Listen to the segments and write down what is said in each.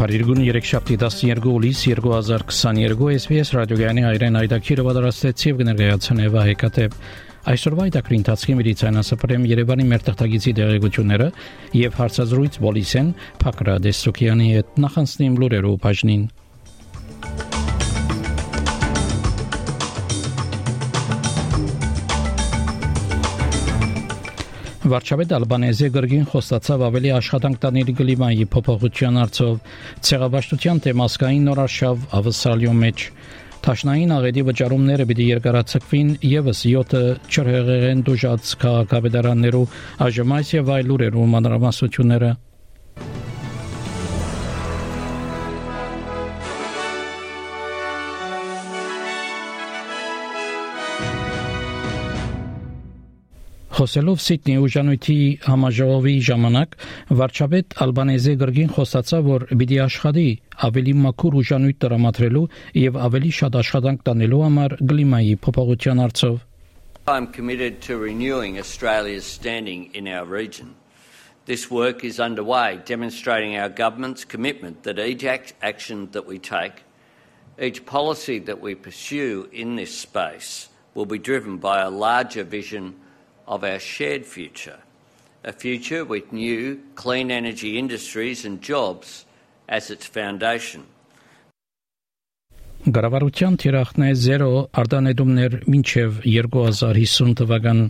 Փարիգուն 3 շաբթի 12 հուլիս 2022 SPS ռադիոգյանի հայրեն այդակիրը պատրաստեցի եւ կներկայացնե վահեկատե Այսօրվա այդակրի ընթացքի միլիցիանասապրեմ Երևանի մեր տղտագիցի դեղեցությունները եւ հարցազրույց Բոլիսեն Փակրա Դեսոկյանի հետ նախանցնիմ լուրերով բաժնին Վարչապետ Ալբանեզը գրգին խոստացավ ավելի աշխատանք տաների կլիմայի փոփոխության արծով ցեղաբաշխության թեմասկային նորարշավ ավսալյո մեջ. Տաշնային աղետի վճարումները պիտի երկարացվին եւս 7 չրհեղեն դուժած քաղաքապետարաններու ԱԺՄ-ից եւ այլ լուրերու մանրամասությունները Խոսելով Սիդնի ուժանույթի համաժողովի ժամանակ վարչապետ Ալբանեզի գրգին խոսացավ, որ պիտի աշխատի ավելի մաքուր ուժանույթ տրամադրելու եւ ավելի շատ աշխատանք տանելու համար գլիմայի փոփոխության արծով I'm committed to renewing Australia's standing in our region. This work is underway, demonstrating our government's commitment that each action that we take, each policy that we pursue in this space, will be driven by a larger vision of our shared future, a future with new clean energy industries and jobs as its foundation. Գարավարության թիրախն է 0 արտանետումներ մինչև 2050 թվական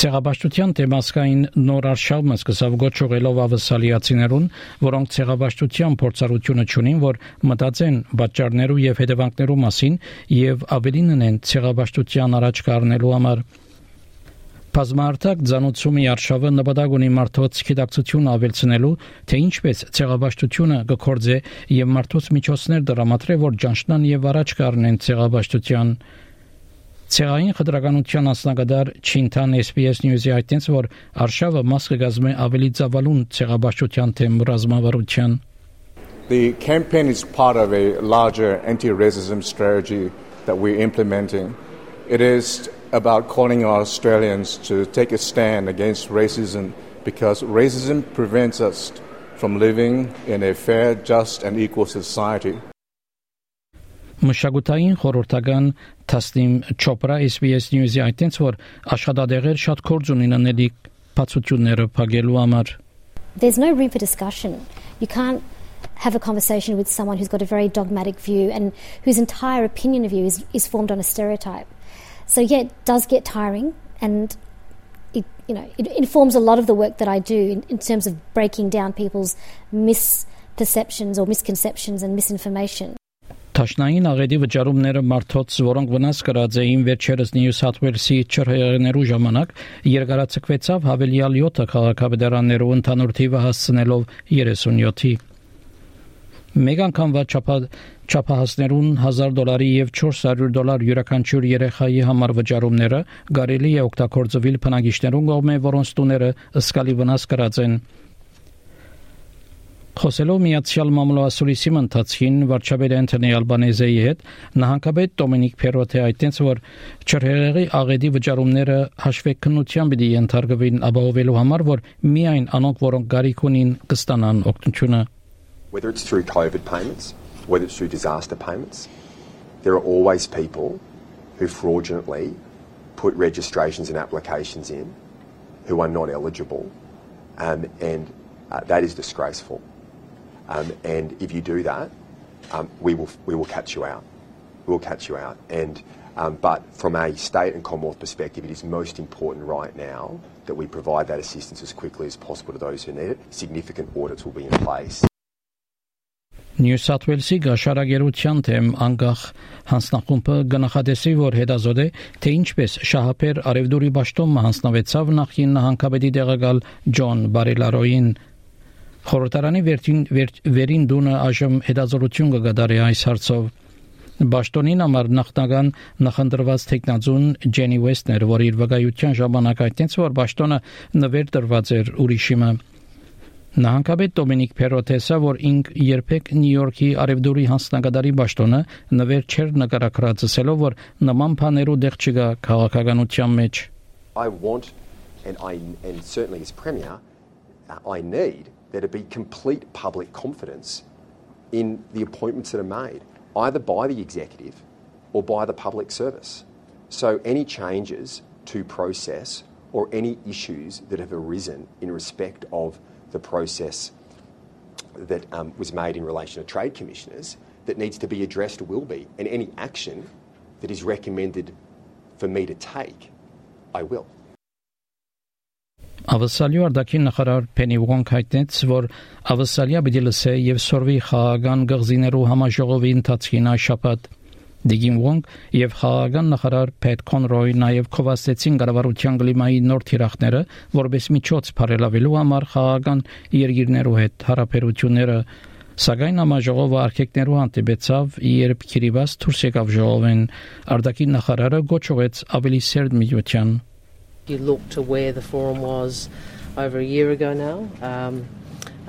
Ցեղաբաշխության թեմասկային նոր արշավը սկսավ գոչողելով ավսալիացիներուն, որոնք ցեղաբաշխության փորձառությունը ունին, որ մտածեն պատճառներու եւ հետևանքներու մասին եւ ավելին ունեն ցեղաբաշխության առաջ կառնելու համար։ Բազմարտակ ցանոցումի արշավը նպատակ ունի մարդոց գիտակցություն ավելցնելու, թե ինչպես ցեղաբաշխությունը կկործե եւ մարդոց միջոցներ դրամատրե, որ ճանչնան եւ առաջ կառնեն ցեղաբաշխության Ցեղային խտրականության ասնագդար Չինթան SPS News-ի հայտնեց, որ արշավը մաս կգազմի ավելի ծավալուն ցեղաբաշխության թեմ ռազմավարության The campaign is part of a larger anti-racism strategy that we're implementing. It is about calling our Australians to take a stand against racism because racism prevents us from living in a fair, just, and equal society. Մշակութային խորհրդական Թասնիմ Չոպրա SBS News-ի այդտենց որ աշխատադեղեր շատ կորձ ունին անելիք բացությունները փակելու համար There's no room for discussion. You can't have a conversation with someone who's got a very dogmatic view and whose entire opinion of you is, is formed on a stereotype. So yeah, it does get tiring, and it you know it informs a lot of the work that I do in, in terms of breaking down people's misperceptions or misconceptions and misinformation. Տաշնային աղետի վճարումները մարդոց, որոնք վնաս կրած էին վերջերս Նյու Սաթ Ուելսի չրհեղներու ժամանակ, երկարացկվեցավ հավելյալ 7 քաղաքապետարաններու ընդհանուր թիվը հասցնելով 37-ի։ Մեկ անգամ վաճապա չափահասներուն 1000 դոլարի եւ 400 դոլար յուրաքանչյուր երեխայի համար վճարումները կարելի է օգտագործվել բնակիչներուն կողմէ, որոնց տուները ըսկալի վնաս կրած են։ Խոսելով միացյալ մամլոասուրիսի ընթացքին վարչապետ Անտոնի Ալբանեզեի հետ նահանգապետ Դոմինիկ Փերոթե այդտենց որ չրհեղի աղետի վճարումները հաշվեկնության պիտի ենթարկվին ապահովելու համար որ միայն անոնք որոնք գարիք ունին կստանան օգնությունը Whether it's through COVID payments whether it's through disaster payments, there are always people who fraudulently put registrations and applications in who are not eligible, um, and uh, that is disgraceful. Um, and if you do that, um, we will we will catch you out. We will catch you out. And um, but from a state and Commonwealth perspective, it is most important right now that we provide that assistance as quickly as possible to those who need it. Significant audits will be in place. Նյու Սաթ Ուելսի գաշարագերության թեմ անկախ հանձնախումբը գնահատեցի, որ հետազոտ է, թե ինչպես շահապեր Արևդուրի ճշտոմը հանձնվեցավ նախին նահանգապետի դեղակալ Ջոն Բարելարոին Խորհրդարանի վերին վեր, վերին դունը այժմ հետազորություն կգադարի այս հարցով։ Բաշտոնին համար նախնական նախընտրված տեխնազուն Ջենի Ուեսթներ, որ իր վկայության ժամանակ այդտենց որ Բաշտոնը նվեր տրված էր ուրիշիմը Նահանգապետ Դոմինիկ Փերոտեսը, որ ինք երբեք Նյու Յորքի արևդուրի հանձնագետարի ճշտոնը նվեր չեր նկարագրած ասելով, որ նման բաներու դեղ չկա քաղաքականության մեջ։ I want and I and certainly as premier I need there to be complete public confidence in the appointments that are made either by the executive or by the public service. So any changes to process or any issues that have arisen in respect of the process that um, was made in relation to trade commissioners that needs to be addressed will be. And any action that is recommended for me to take, I will. Ավսալյու արդակին նախարար Փենի Ուոնք հայտնեց, որ ավսալյա պիտի լսե եւ սորվի խաղաղան գղզիներու համաժողովի ընթացքին այս շաբաթ Դիգին Ուոնք եւ խաղաղան նախարար Փետ Կոնրոյ նաեւ կովաստեցին կառավարության գլիմայի նոր թիրախները, որբես միջոց բարելավելու համար խաղաղան երկիրներու հետ հարաբերությունները Սակայն համաժողովը արքեկներու հանդիպեցավ, երբ Քիրիվաս դուրս եկավ ժողովեն, արդակին նախարարը գոչողեց ավելի սերտ միջության You look to where the forum was over a year ago now. Um,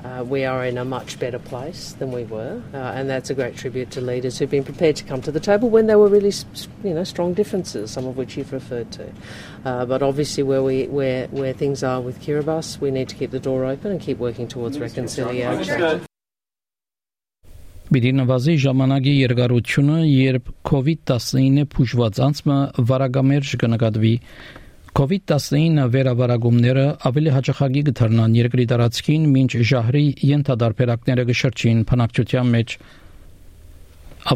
uh, we are in a much better place than we were, uh, and that's a great tribute to leaders who've been prepared to come to the table when there were really, you know, strong differences, some of which you've referred to. Uh, but obviously, where we where where things are with Kiribati, we need to keep the door open and keep working towards reconciliation. Բիդի նվազի ժամանակի երկարությունը, երբ COVID-19-ը փուժված անցմը վարագամերժ կնկատվի COVID-19 վերաբարագումները ավելի հաջողակի կդառնան երկրի տարածքին, մինչ ժահրի ենթադարբերակները կշրջին փնակչության մեջ։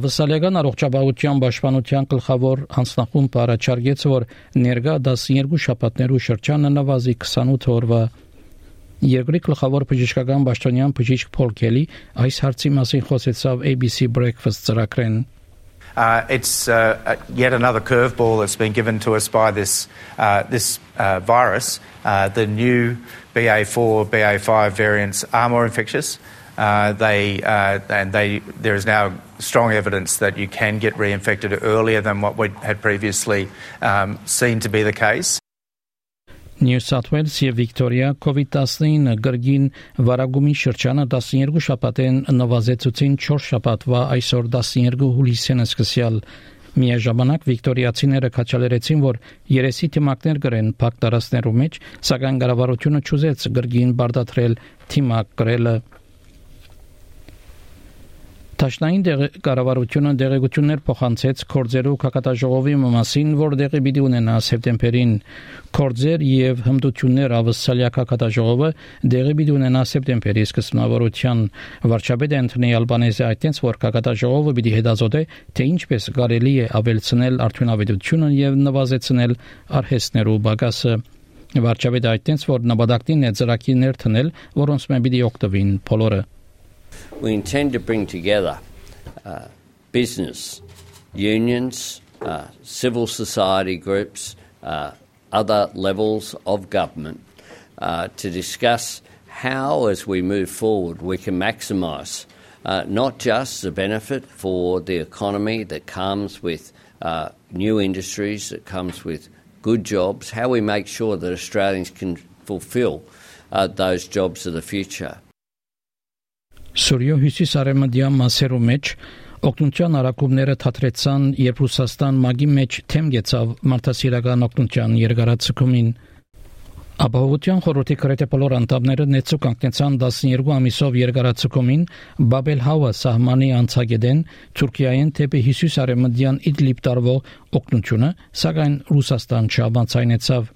Ավսալիական առողջապահության պաշտպանության գլխավոր հանձնախումբ առաջարկեց, որ ներկա 12 շաբաթներու շրջանը նվազի 28 օրվա Երկրի գլխավոր բժշկական պաշտոնյան բժիշկ Փոլ Քելի այս հարցի մասին խոսեցավ ABC Breakfast ծրագրեն։ Uh, it's uh, yet another curveball that's been given to us by this, uh, this uh, virus. Uh, the new BA4, BA5 variants are more infectious. Uh, they, and they, there is now strong evidence that you can get reinfected earlier than what we had previously um, seen to be the case. Նյու Սաթ Ուելս եւ Վիկտորիա COVID-19 գրգին վարագումի շրջանը 12 շաբաթեն նվազեցուցին 4 շաբաթվա այսօր 12 հուլիսին սկսյալ Միաժամանակ Վիկտորիացիները քաչալերեցին, որ երեսի թիմակներ գրեն փակ տարածներու մեջ, սակայն կառավարությունը ճուզեց գրգին բարդատրել թիմակ գրելը Տաշնային կառավարությունը դեղեցություններ փոխանցեց կորձերու կակատաժողովի մասին, որ դեղի պիտի ունենա սեպտեմբերին։ Կորձեր եւ հմտություններ ավսալյա կակատաժողովը դեղի պիտի ունենա սեպտեմբերի սկզբնավորության։ Վարչապետ Անթոնի Ալբանեզը այդտենց որ կակատաժողովը պիտի հետազոտե, թե ինչպես կարելի է ավելցնել արդյունավետությունը եւ նվազեցնել արհեստներու բագասը։ Վարչապետը այդտենց որ նպատակին է ծրագիրներ տնել, որոնց մեն պիտի օգտվին բոլորը։ we intend to bring together uh, business, unions, uh, civil society groups, uh, other levels of government uh, to discuss how, as we move forward, we can maximise uh, not just the benefit for the economy that comes with uh, new industries, that comes with good jobs, how we make sure that Australians can fulfil those jobs of the future. Սուրիո հյուսիս-արևմտյան մասերու մեջ օկնության արակումները թատրեցան, երբ Ռուսաստան մագի մեջ թեմ գեցավ մարդասիրական օկնության երկարացումին։ Ապահովության խորհրդի քրեթե բոլոր անդամները նեցու կանգնեցան 12 ամիսով երկարացումին Բաբել Հավա սահմանի անցագեդեն Թուրքիայեն թեպի Հիսուս արեմդյան Իդլիբ տարվող օկնությունը, սակայն Ռուսաստան չաբանցայնեցավ։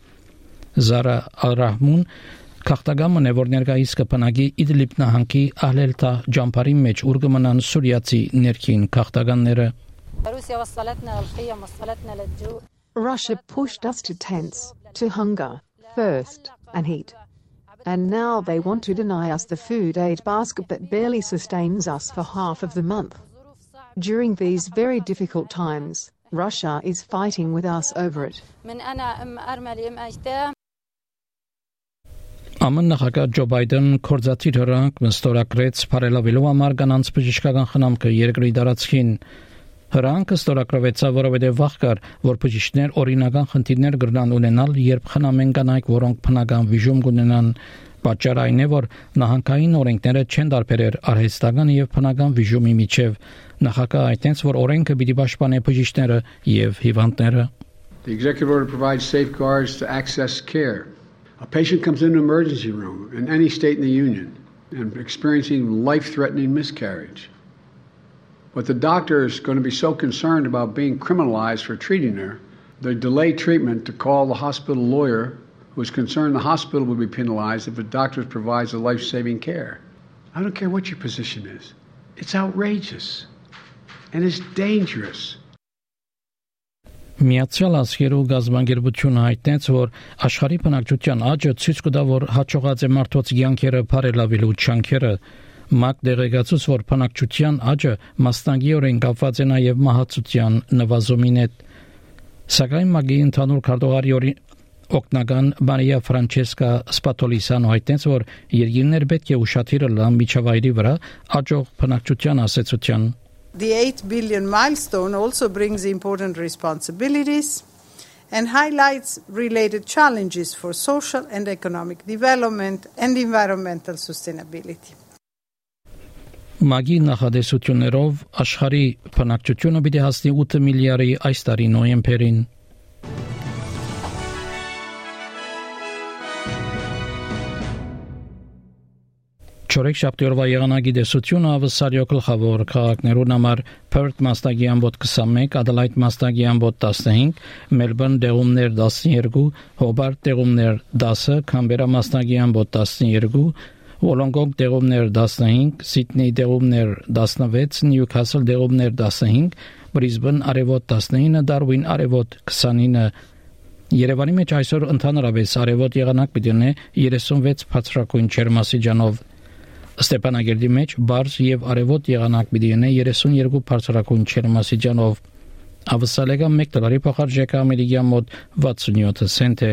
Զարա Ալ-Ռահմուն Քաղտագամն է որ ներկայիս կփնագի Իդլիբ նահանգի Ահլելտա ջամփարի մեջ ուր կմնան սուրիացի ներքին քաղտագանները Russia pushed us to tents, to hunger, thirst, and heat. And now they want to deny us the food aid basket that barely sustains us for half of the month. During these very difficult times, Russia is fighting with us over it. ԱՄՆ նախագահ Ջո Բայդեն կորզացի հրանք մստորակրեց բարելավելու համար կանանց բժշկական խնամքը երկրի դարածքին Հրանքը ստորագրվեցավ, որովհետև վաղ կար, որ բժիշկներ օրինական խնդիրներ կրնան ունենալ, երբ խնամեն կանայք, որոնք բնական վիժում կունենան Պատճառը այն է, որ նահանգային օրենքները չեն տարբերեր արհեստական եւ բնական վիժումի միջև նախագահ այդտենց որ օրենքը պիտի պաշտպանի բժիշկները եւ հիվանդները The executive order provides safeguards to access care. A patient comes into an emergency room in any state in the union and experiencing life-threatening miscarriage. But the doctor is going to be so concerned about being criminalized for treating her, they delay treatment to call the hospital lawyer who is concerned the hospital will be penalized if the doctor provides a life-saving care. I don't care what your position is. It's outrageous and it's dangerous. Միացյալ Աշխարհու գազբանգերությունը հայտնեց, որ աշխարհի բնակչության աճը ցույց կտա, որ հաջողած է մարդոց ցանկերը բարելավելու չանքերը Մակ դեղեկացուց, որ բնակչության աճը մասնագիտորեն կապված է նաև մահացության նվազումին հետ։ Սակայն Մագի ընդհանուր քարտուղարի օգնական Մարիա Ֆրանչեսկա Սպատոլիսանո հայտնեց, որ երկիրներ պետք է ուշադիր լան միջավայրի վրա աճող բնակչության ասացության The 8 billion milestone also brings important responsibilities and highlights related challenges for social and economic development and environmental sustainability. Մագի նախադեсություններով աշխարհի բնակչությունը պիտի հասնի 8 միլիարդի այս տարի նոյեմբերին Չորեք շաբթիորվա եղանակի դեսությունը ավսարյո գլխավոր քաղաքներուն համար Perth մաստագի ամբոտ 21, Adelaide մաստագի ամբոտ 15, Melbourne դեղումներ 12, Hobart դեղումներ 10, Canberra մաստագի ամբոտ 12, Wollongong դեղումներ 15, Sydney դեղումներ 16, Newcastle դեղումներ 15, Brisbane արևոտ 19, Darwin արևոտ 29 Երևանի մեջ այսօր ընդհանրապես արևոտ եղանակ պիտի ունի 36 բարձրակույն ջերմասիջանով Ստեփանագերդի մեջ բարձ եւ արևոտ եղանակ պիտի ունենա 32 բարձրակույն չերմասիջանով Ավսալեգա 1 դոլարի փոխարժեքը ամերիկյան մոտ 67 سنت է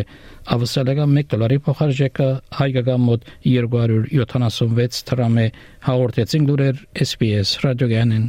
Ավսալեգա 1 դոլարի փոխարժեքը հայկական մոտ 276 դրամ է հաղորդեցին լուրեր SPS ռադիոգանեն